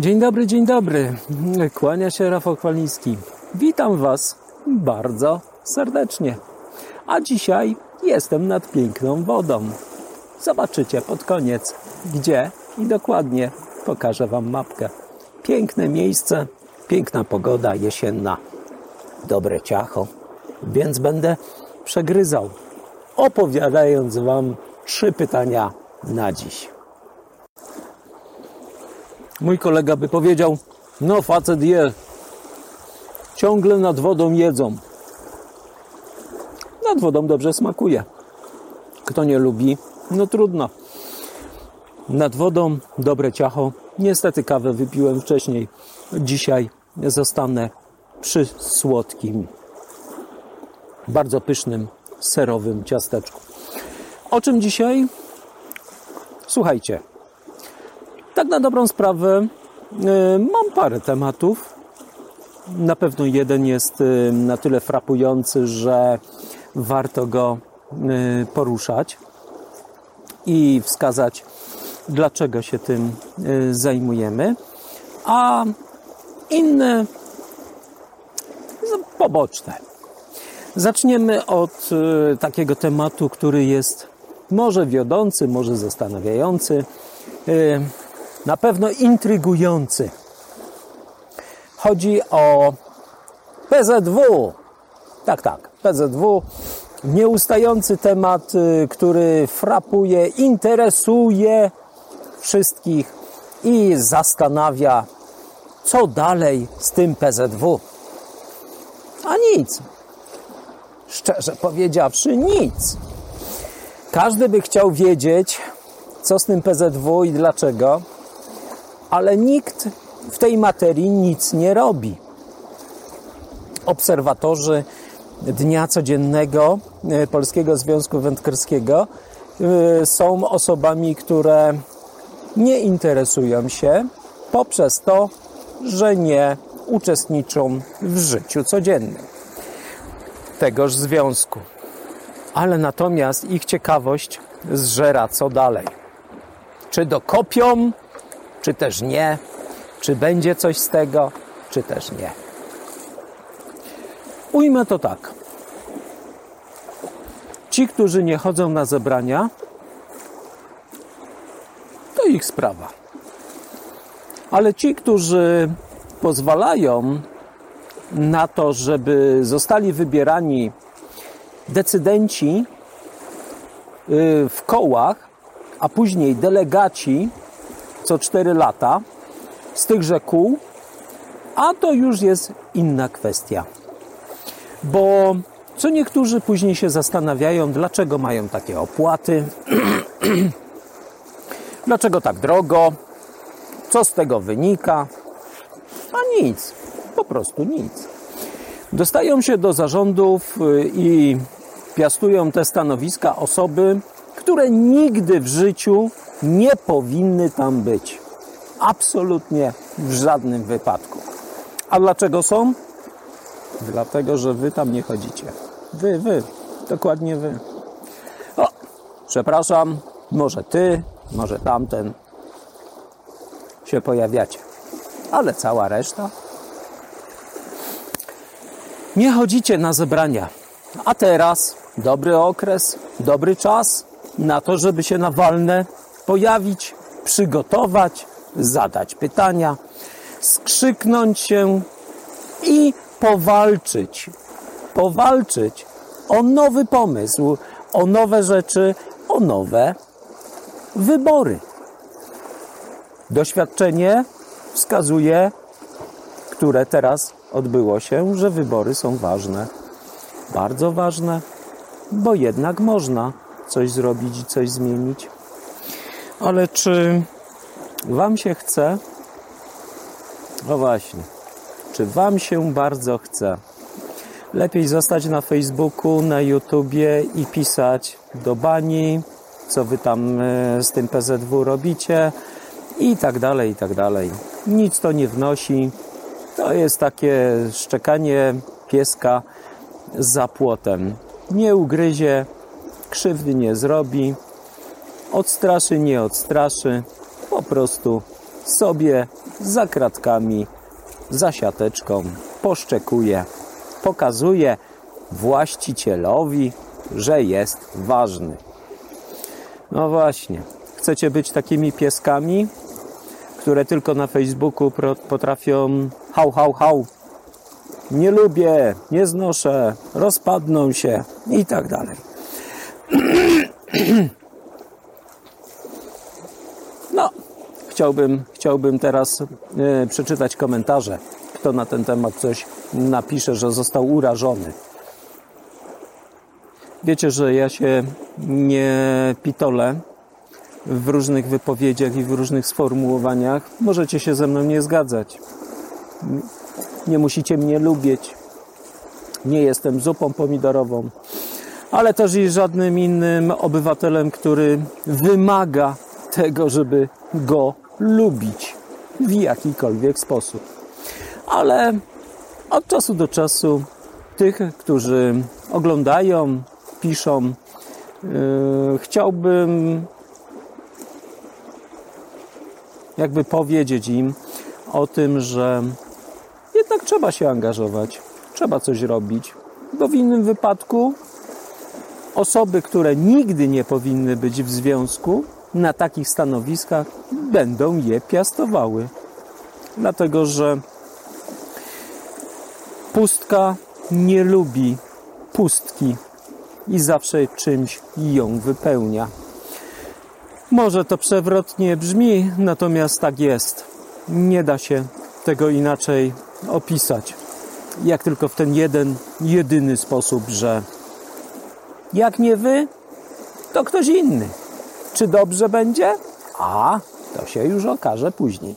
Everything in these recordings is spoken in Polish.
Dzień dobry, dzień dobry. Kłania się Rafał Chwaliński. Witam Was bardzo serdecznie. A dzisiaj jestem nad piękną wodą. Zobaczycie pod koniec, gdzie i dokładnie pokażę Wam mapkę. Piękne miejsce, piękna pogoda jesienna, dobre ciacho, więc będę przegryzał, opowiadając Wam trzy pytania na dziś. Mój kolega by powiedział, no facet je, ciągle nad wodą jedzą. Nad wodą dobrze smakuje. Kto nie lubi, no trudno. Nad wodą dobre ciacho. Niestety kawę wypiłem wcześniej. Dzisiaj zostanę przy słodkim, bardzo pysznym, serowym ciasteczku. O czym dzisiaj? Słuchajcie, tak na dobrą sprawę y, mam parę tematów. Na pewno jeden jest y, na tyle frapujący, że warto go y, poruszać i wskazać, dlaczego się tym zajmujemy, a inne poboczne. Zaczniemy od takiego tematu, który jest może wiodący, może zastanawiający na pewno intrygujący. Chodzi o PZW. Tak, tak, PZW. Nieustający temat, y, który frapuje, interesuje wszystkich i zastanawia, co dalej z tym PZW. A nic. Szczerze powiedziawszy, nic. Każdy by chciał wiedzieć, co z tym PZW i dlaczego ale nikt w tej materii nic nie robi. Obserwatorzy dnia codziennego e, Polskiego Związku Wędkarskiego e, są osobami, które nie interesują się poprzez to, że nie uczestniczą w życiu codziennym tegoż związku. Ale natomiast ich ciekawość zżera co dalej. Czy dokopią czy też nie, czy będzie coś z tego, czy też nie. Ujmę to tak. Ci, którzy nie chodzą na zebrania, to ich sprawa. Ale ci, którzy pozwalają na to, żeby zostali wybierani decydenci y, w kołach, a później delegaci co 4 lata z tychże kół, a to już jest inna kwestia. Bo co niektórzy później się zastanawiają, dlaczego mają takie opłaty, dlaczego tak drogo, co z tego wynika, a nic, po prostu nic. Dostają się do zarządów y, i piastują te stanowiska osoby, które nigdy w życiu nie powinny tam być. Absolutnie w żadnym wypadku. A dlaczego są? Dlatego, że wy tam nie chodzicie. Wy, wy, dokładnie wy. O, przepraszam, może ty, może tamten się pojawiacie. Ale cała reszta nie chodzicie na zebrania. A teraz dobry okres, dobry czas na to, żeby się na walne pojawić, przygotować, zadać pytania, skrzyknąć się i powalczyć. Powalczyć o nowy pomysł, o nowe rzeczy, o nowe wybory. Doświadczenie wskazuje, które teraz odbyło się, że wybory są ważne. Bardzo ważne, bo jednak można coś zrobić i coś zmienić. Ale czy Wam się chce? No właśnie. Czy Wam się bardzo chce? Lepiej zostać na Facebooku, na YouTubie i pisać do bani, co Wy tam e, z tym PZW robicie i tak dalej, i tak dalej. Nic to nie wnosi. To jest takie szczekanie pieska za płotem. Nie ugryzie, krzywdy nie zrobi, odstraszy, nie odstraszy, po prostu sobie za kratkami, za siateczką, poszczekuje, pokazuje właścicielowi, że jest ważny. No właśnie, chcecie być takimi pieskami, które tylko na Facebooku potrafią hał, hał, hał. Nie lubię, nie znoszę, rozpadną się i tak dalej. No, chciałbym, chciałbym teraz e, przeczytać komentarze. Kto na ten temat coś napisze, że został urażony. Wiecie, że ja się nie pitolę w różnych wypowiedziach i w różnych sformułowaniach. Możecie się ze mną nie zgadzać. Nie musicie mnie lubić. Nie jestem zupą pomidorową, ale też i żadnym innym obywatelem, który wymaga tego, żeby go lubić w jakikolwiek sposób. Ale od czasu do czasu tych, którzy oglądają, piszą, yy, chciałbym jakby powiedzieć im o tym, że jednak trzeba się angażować, trzeba coś robić, bo w innym wypadku osoby, które nigdy nie powinny być w związku, na takich stanowiskach będą je piastowały. Dlatego, że pustka nie lubi pustki i zawsze czymś ją wypełnia. Może to przewrotnie brzmi, natomiast tak jest. Nie da się tego inaczej opisać. Jak tylko w ten jeden, jedyny sposób, że jak nie wy, to ktoś inny. Czy dobrze będzie? A, to się już okaże później.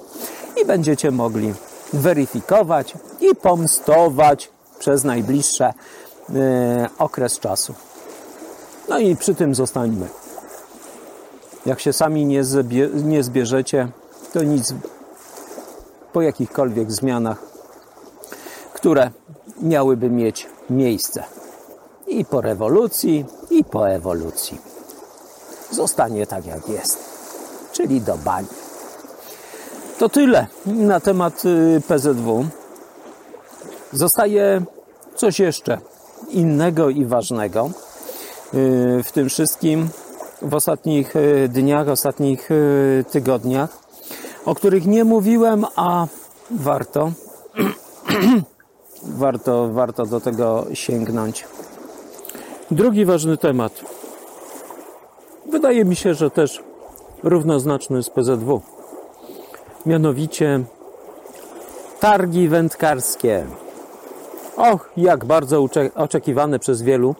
I będziecie mogli weryfikować i pomstować przez najbliższy yy, okres czasu. No i przy tym zostańmy. Jak się sami nie, zbie, nie zbierzecie, to nic po jakichkolwiek zmianach, które miałyby mieć miejsce. I po rewolucji, i po ewolucji. Zostanie tak jak jest, czyli do bani. To tyle na temat y, PZW. Zostaje coś jeszcze innego i ważnego y, w tym wszystkim w ostatnich e, dniach, ostatnich tygodniach, o których nie mówiłem, a warto, warto, warto do tego sięgnąć. Drugi ważny temat. Wydaje mi się, że też równoznaczny z PZW. Mianowicie targi wędkarskie. Och, jak bardzo oczekiwane przez wielu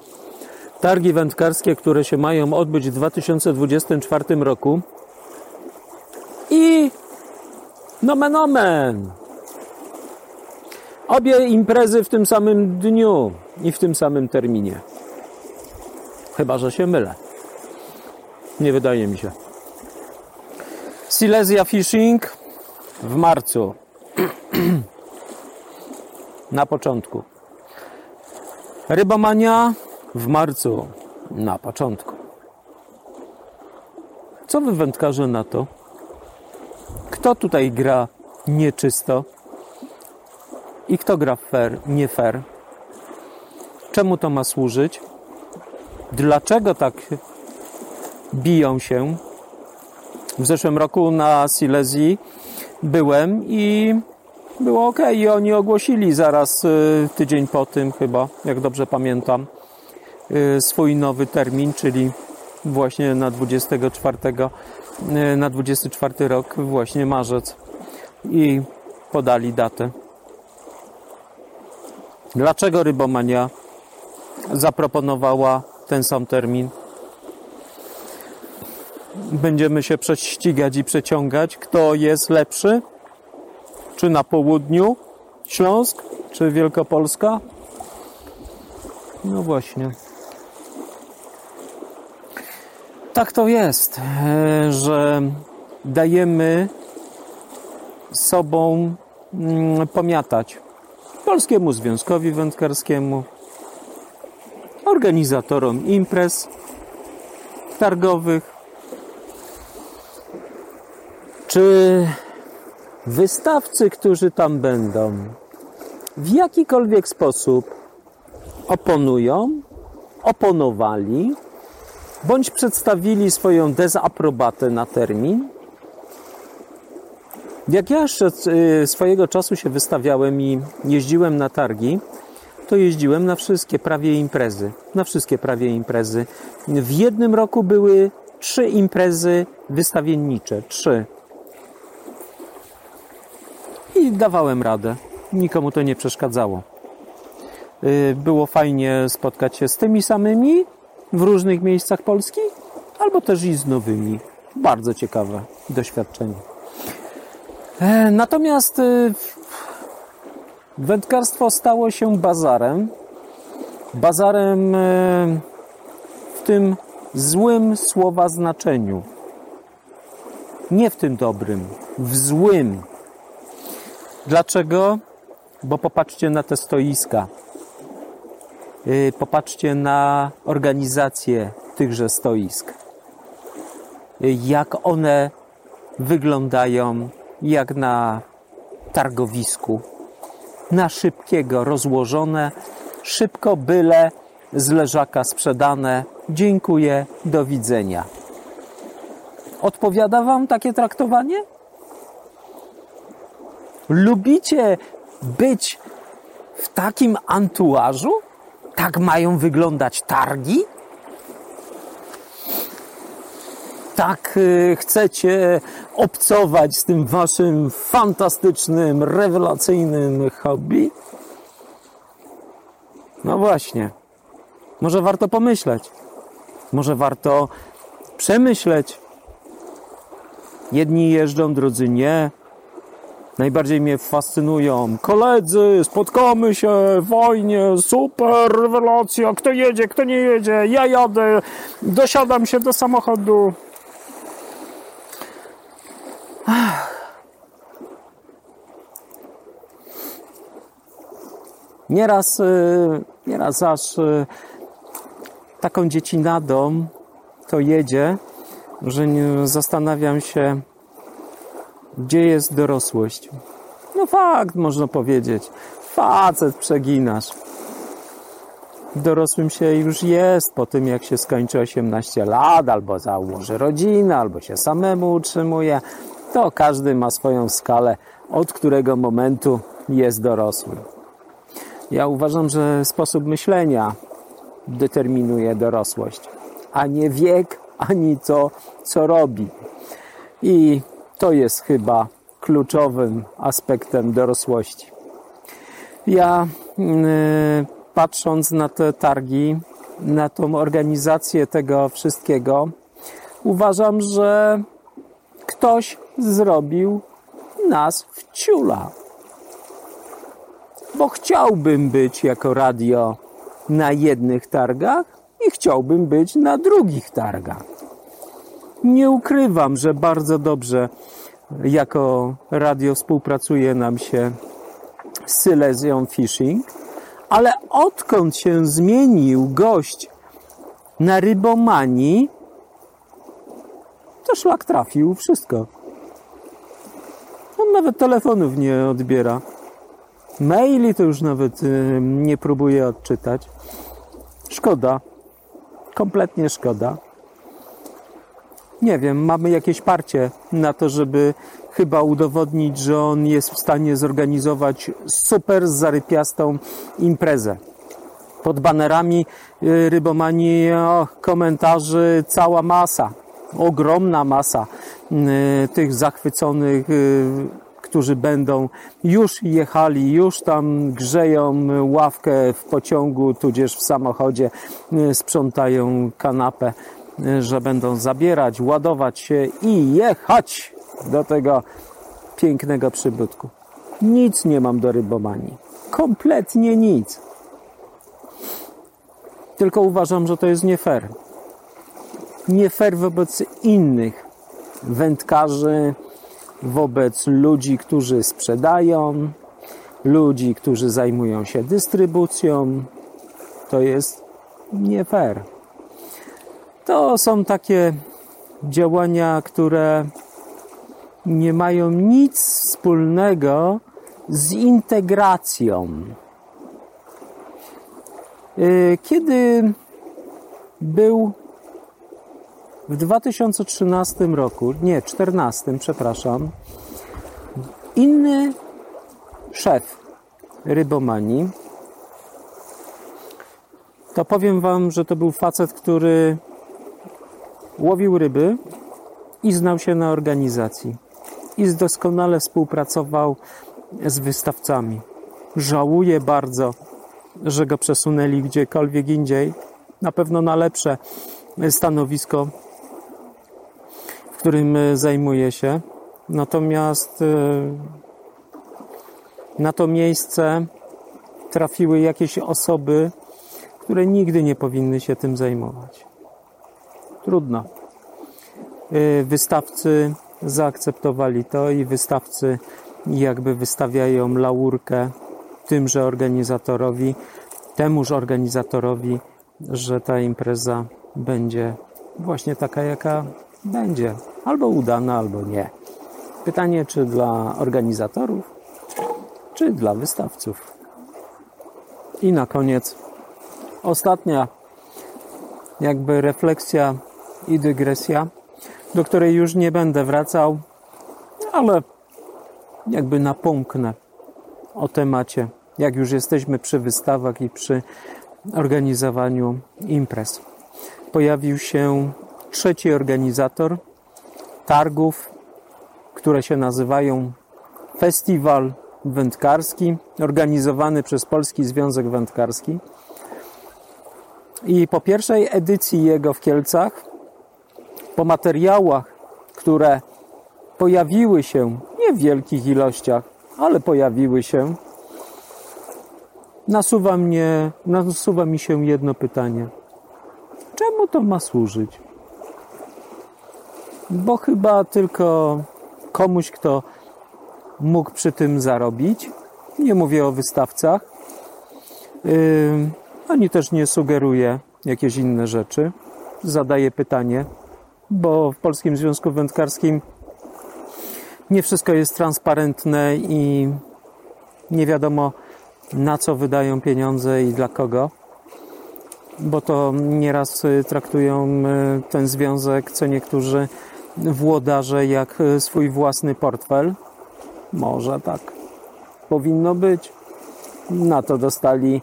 targi wędkarskie, które się mają odbyć w 2024 roku. I nomen omen. Obie imprezy w tym samym dniu i w tym samym terminie. Chyba, że się mylę. Nie wydaje mi się. Silesia Fishing w marcu. Na początku. Rybomania w marcu na początku. Co wy wędkarze na to? Kto tutaj gra nieczysto? I kto gra fair, nie fair? Czemu to ma służyć? Dlaczego tak biją się? W zeszłym roku na Silesii byłem i było ok. I oni ogłosili zaraz y, tydzień po tym chyba, jak dobrze pamiętam, Y, swój nowy termin, czyli właśnie na 24, y, na 24 rok, właśnie marzec i podali datę. Dlaczego Rybomania zaproponowała ten sam termin? Będziemy się prześcigać i przeciągać, kto jest lepszy? Czy na południu Śląsk, czy Wielkopolska? No właśnie. tak to jest, e, że dajemy sobą mm, pomiatać Polskiemu Związkowi Wędkarskiemu, organizatorom imprez targowych, czy wystawcy, którzy tam będą, w jakikolwiek sposób oponują, oponowali, bądź przedstawili swoją dezaprobatę na termin. Jak ja jeszcze y, swojego czasu się wystawiałem i jeździłem na targi, to jeździłem na wszystkie prawie imprezy. Na wszystkie prawie imprezy. W jednym roku były trzy imprezy wystawiennicze. Trzy. I dawałem radę. Nikomu to nie przeszkadzało. Y, było fajnie spotkać się z tymi samymi w różnych miejscach Polski, albo też i z nowymi. Bardzo ciekawe doświadczenie. E, natomiast y, wędkarstwo stało się bazarem. Bazarem y, w tym złym słowa znaczeniu. Nie w tym dobrym, w złym. Dlaczego? Bo popatrzcie na te stoiska. Y, popatrzcie na organizację tychże stoisk. Y, jak one wyglądają, jak na targowisku. Na szybkiego rozłożone, szybko byle z leżaka sprzedane. Dziękuję, do widzenia. Odpowiada Wam takie traktowanie? Lubicie być w takim antuażu? Tak mają wyglądać targi? Tak y, chcecie obcować z tym waszym fantastycznym, rewelacyjnym hobby? No właśnie. Może warto pomyśleć. Może warto przemyśleć. Jedni jeżdżą, drudzy nie. Najbardziej mnie fascynują. Koledzy, spotkamy się, wojnie, super, rewelacja, kto jedzie, kto nie jedzie, ja jadę, dosiadam się do samochodu. Nieraz, y, nieraz aż y, taką dziecinadą to jedzie, że zastanawiam się, gdzie jest dorosłość? No fakt, można powiedzieć. Facet przeginasz. Dorosłym się już jest po tym, jak się skończy 18 lat, albo założy rodzinę, albo się samemu utrzymuje. To każdy ma swoją skalę, od którego momentu jest dorosły. Ja uważam, że sposób myślenia determinuje dorosłość, a nie wiek, ani to, co robi. I to jest chyba kluczowym aspektem dorosłości. Ja yy, patrząc na te targi, na tą organizację tego wszystkiego, uważam, że ktoś zrobił nas w ciula. Bo chciałbym być jako radio na jednych targach i chciałbym być na drugich targach. Nie ukrywam, że bardzo dobrze jako radio współpracuje nam się z Silesian Fishing, ale odkąd się zmienił gość na rybomanii, to szlak trafił wszystko. Nawet telefonów nie odbiera. Maili to już nawet y, nie próbuje odczytać. Szkoda. Kompletnie szkoda nie wiem, mamy jakieś parcie na to, żeby chyba udowodnić, że on jest w stanie zorganizować super zarypiastą imprezę. Pod banerami y, rybomanii o, komentarzy cała masa, ogromna masa y, tych zachwyconych, y, którzy będą już jechali, już tam grzeją ławkę w pociągu, tudzież w samochodzie, sprzątają kanapę że będą zabierać, ładować się i jechać do tego pięknego przybytku. Nic nie mam do rybomanii. Kompletnie nic. Tylko uważam, że to jest nie fair. Nie fair wobec innych wędkarzy, wobec ludzi, którzy sprzedają, ludzi, którzy zajmują się dystrybucją. To jest nie fair. To są takie działania, które nie mają nic wspólnego z integracją. Y, kiedy był w 2013 roku, nie, 2014, przepraszam, inny szef rybomanii, to powiem Wam, że to był facet, który łowił ryby i znał się na organizacji. I doskonale współpracował z wystawcami. Żałuję bardzo, że go przesunęli gdziekolwiek indziej, na pewno na lepsze stanowisko, którym zajmuje się. Natomiast e, na to miejsce trafiły jakieś osoby, które nigdy nie powinny się tym zajmować. Trudno. E, wystawcy zaakceptowali to i wystawcy jakby wystawiają laurkę tymże organizatorowi, temuż organizatorowi, że ta impreza będzie właśnie taka, jaka będzie. Albo udana, albo nie. Pytanie, czy dla organizatorów, czy dla wystawców. I na koniec ostatnia jakby refleksja i dygresja, do której już nie będę wracał, ale jakby napomknę o temacie, jak już jesteśmy przy wystawach i przy organizowaniu imprez. Pojawił się trzeci organizator targów, które się nazywają Festiwal Wędkarski, organizowany przez Polski Związek Wędkarski. I po pierwszej edycji jego w Kielcach, po materiałach, które pojawiły się nie w wielkich ilościach, ale pojawiły się, nasuwa, mnie, nasuwa mi się jedno pytanie. Czemu to ma służyć? Bo chyba tylko komuś, kto mógł przy tym zarobić. Nie mówię o wystawcach. Yy, ani też nie sugeruję jakieś inne rzeczy. Zadaję pytanie, bo w Polskim Związku Wędkarskim nie wszystko jest transparentne i nie wiadomo na co wydają pieniądze i dla kogo, bo to nieraz y, traktują y, ten związek, co niektórzy włodarze, jak y, swój własny portfel. Może tak powinno być. Na to dostali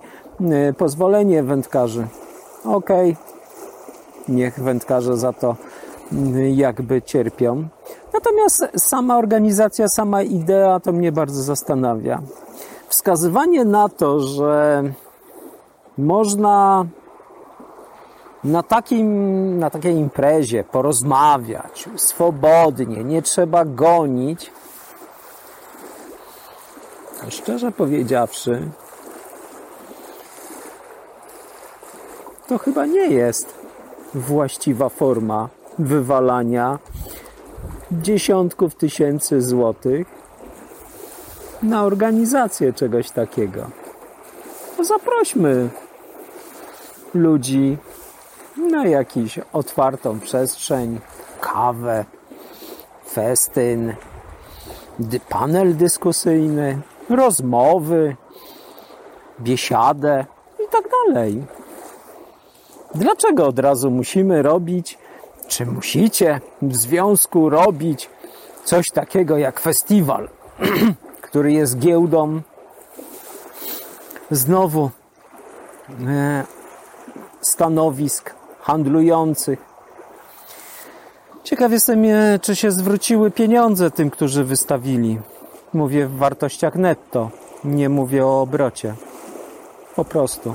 pozwolenie wędkarzy. Okej, okay. niech wędkarze za to jakby cierpią. Natomiast sama organizacja, sama idea to mnie bardzo zastanawia. Wskazywanie na to, że można na, takim, na takiej imprezie porozmawiać swobodnie, nie trzeba gonić. Szczerze powiedziawszy, to chyba nie jest właściwa forma wywalania dziesiątków tysięcy złotych na organizację czegoś takiego. To zaprośmy ludzi na jakąś otwartą przestrzeń, kawę, festyn, panel dyskusyjny, rozmowy, biesiadę i tak dalej. Dlaczego od razu musimy robić? Czy musicie w związku robić coś takiego jak festiwal, który jest giełdą? Znowu e, stanowisk handlujących. Ciekaw jestem, e, czy się zwróciły pieniądze tym, którzy wystawili. Mówię w wartościach netto, nie mówię o obrocie. Po prostu.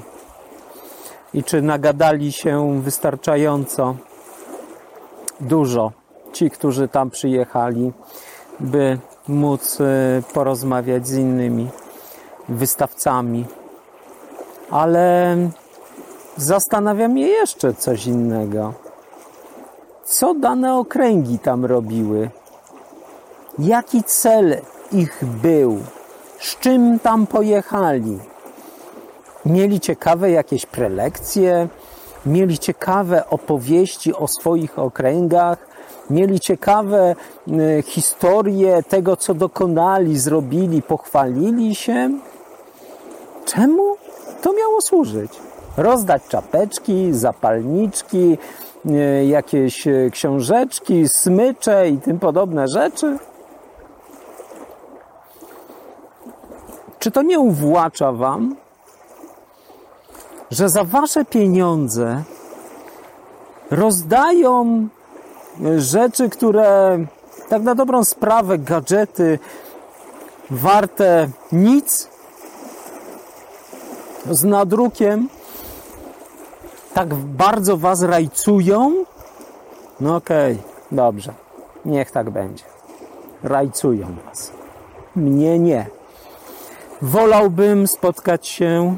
I czy nagadali się wystarczająco dużo ci, którzy tam przyjechali, by móc e, porozmawiać z innymi wystawcami. Ale zastanawia mnie jeszcze coś innego. Co dane okręgi tam robiły? Jaki cel ich był? Z czym tam pojechali? Mieli ciekawe jakieś prelekcje? mieli ciekawe opowieści o swoich okręgach, mieli ciekawe y, historie tego, co dokonali, zrobili, pochwalili się. Czemu to miało służyć? Rozdać czapeczki, zapalniczki, y, jakieś y, książeczki, smycze i tym podobne rzeczy? Czy to nie uwłacza Wam, że za Wasze pieniądze rozdają rzeczy, które tak na dobrą sprawę, gadżety warte nic, z nadrukiem, tak bardzo Was rajcują? No okej, okay, dobrze, niech tak będzie. Rajcują Was. Mnie nie. Wolałbym spotkać się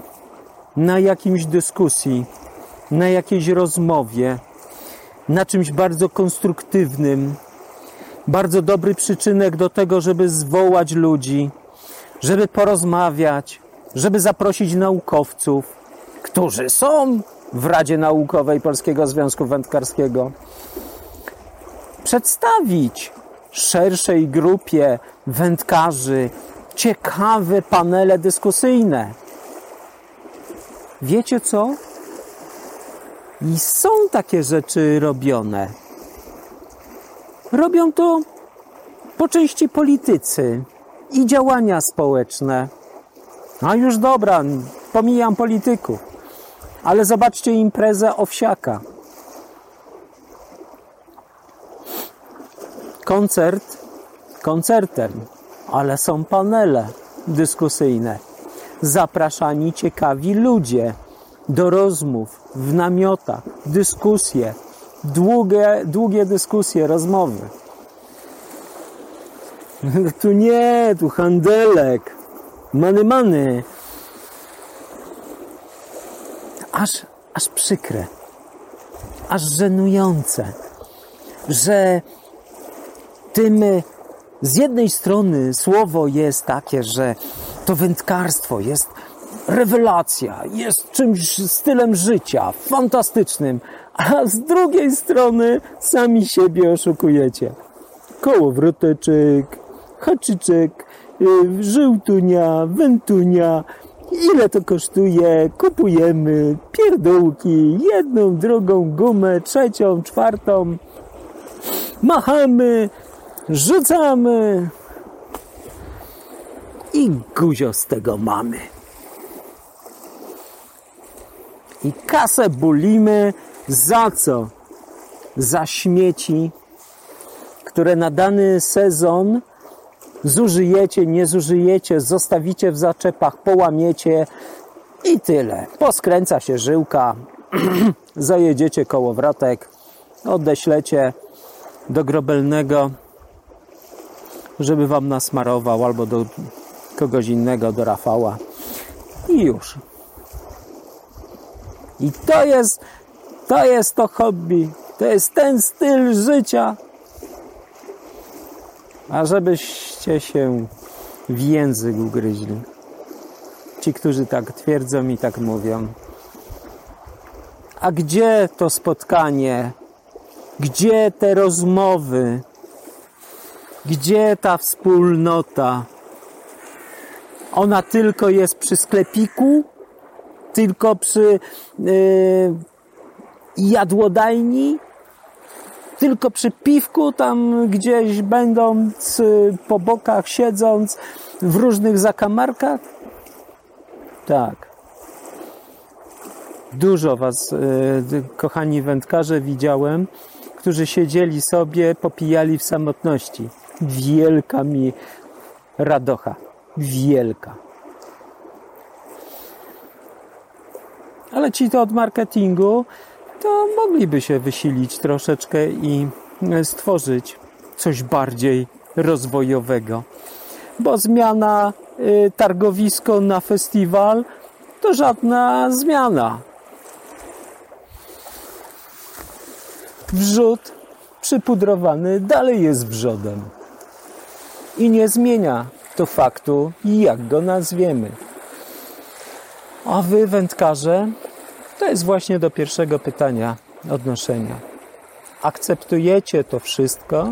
na jakimś dyskusji, na jakiejś rozmowie, na czymś bardzo konstruktywnym, bardzo dobry przyczynek do tego, żeby zwołać ludzi, żeby porozmawiać, żeby zaprosić naukowców, którzy są w Radzie Naukowej Polskiego Związku Wędkarskiego, przedstawić szerszej grupie wędkarzy ciekawe panele dyskusyjne. Wiecie co? I są takie rzeczy robione. Robią to po części politycy i działania społeczne. A już dobra, pomijam polityków. Ale zobaczcie imprezę Owsiaka. Koncert koncertem, ale są panele dyskusyjne. Zapraszani ciekawi ludzie do rozmów w namiotach, dyskusje, długie, długie dyskusje, rozmowy. Tu nie, tu handelek, many many. Aż, aż przykre, aż żenujące, że tym z jednej strony słowo jest takie, że to wędkarstwo jest rewelacja, jest czymś stylem życia, fantastycznym, a z drugiej strony sami siebie oszukujecie. Kołowroteczek, haczyczek, yy, żółtunia, wętunia, ile to kosztuje, kupujemy pierdółki, jedną, drugą gumę, trzecią, czwartą, machamy, rzucamy i guzio z tego mamy. I kasę bulimy za co? Za śmieci, które na dany sezon zużyjecie, nie zużyjecie, zostawicie w zaczepach, połamiecie i tyle. Poskręca się żyłka, zajedziecie kołowrotek, odeślecie do grobelnego, żeby wam nasmarował, albo do kogoś innego, do Rafała. I już. I to jest, to jest to hobby. To jest ten styl życia. A żebyście się w język ugryźli. Ci, którzy tak twierdzą i tak mówią. A gdzie to spotkanie? Gdzie te rozmowy? Gdzie ta wspólnota? Ona tylko jest przy sklepiku? tylko przy yy, jadłodajni, tylko przy piwku, tam gdzieś będąc yy, po bokach, siedząc w różnych zakamarkach? Tak. Dużo Was, yy, kochani wędkarze, widziałem, którzy siedzieli sobie, popijali w samotności. Wielka mi radocha. Wielka. Ale ci to od marketingu, to mogliby się wysilić troszeczkę i e, stworzyć coś bardziej rozwojowego. Bo zmiana y, targowisko na festiwal to żadna zmiana. Wrzód przypudrowany dalej jest wrzodem. I nie zmienia to faktu, jak go nazwiemy. A wy, wędkarze, to jest właśnie do pierwszego pytania odnoszenia. akceptujecie to wszystko,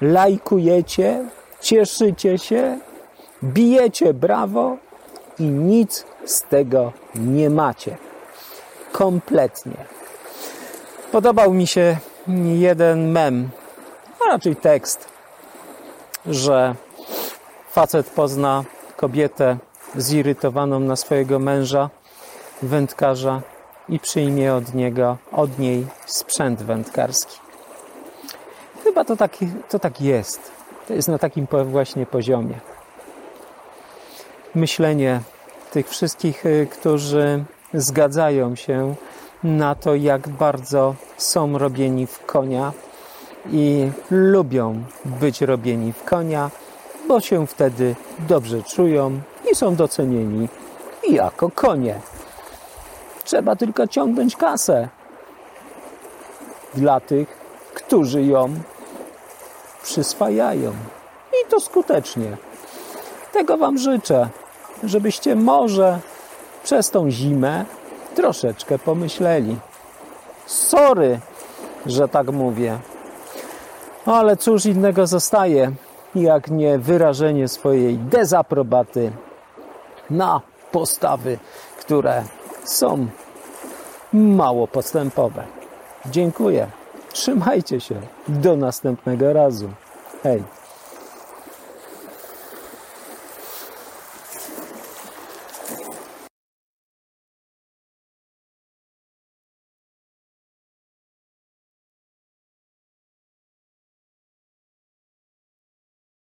lajkujecie, cieszycie się, bijecie brawo i nic z tego nie macie. Kompletnie. Podobał mi się jeden mem, a raczej tekst, że facet pozna kobietę zirytowaną na swojego męża, wędkarza i przyjmie od niego, od niej sprzęt wędkarski. Chyba to tak, to tak jest. To jest na takim właśnie poziomie. Myślenie tych wszystkich, y, którzy zgadzają się na to, jak bardzo są robieni w konia i lubią być robieni w konia, bo się wtedy dobrze czują i są docenieni jako konie. Trzeba tylko ciągnąć kasę dla tych, którzy ją przyswajają. I to skutecznie. Tego Wam życzę, żebyście może przez tą zimę troszeczkę pomyśleli. Sorry, że tak mówię. Ale cóż innego zostaje, jak nie wyrażenie swojej dezaprobaty na postawy, które są mało postępowe. Dziękuję. Trzymajcie się. Do następnego razu. Hej.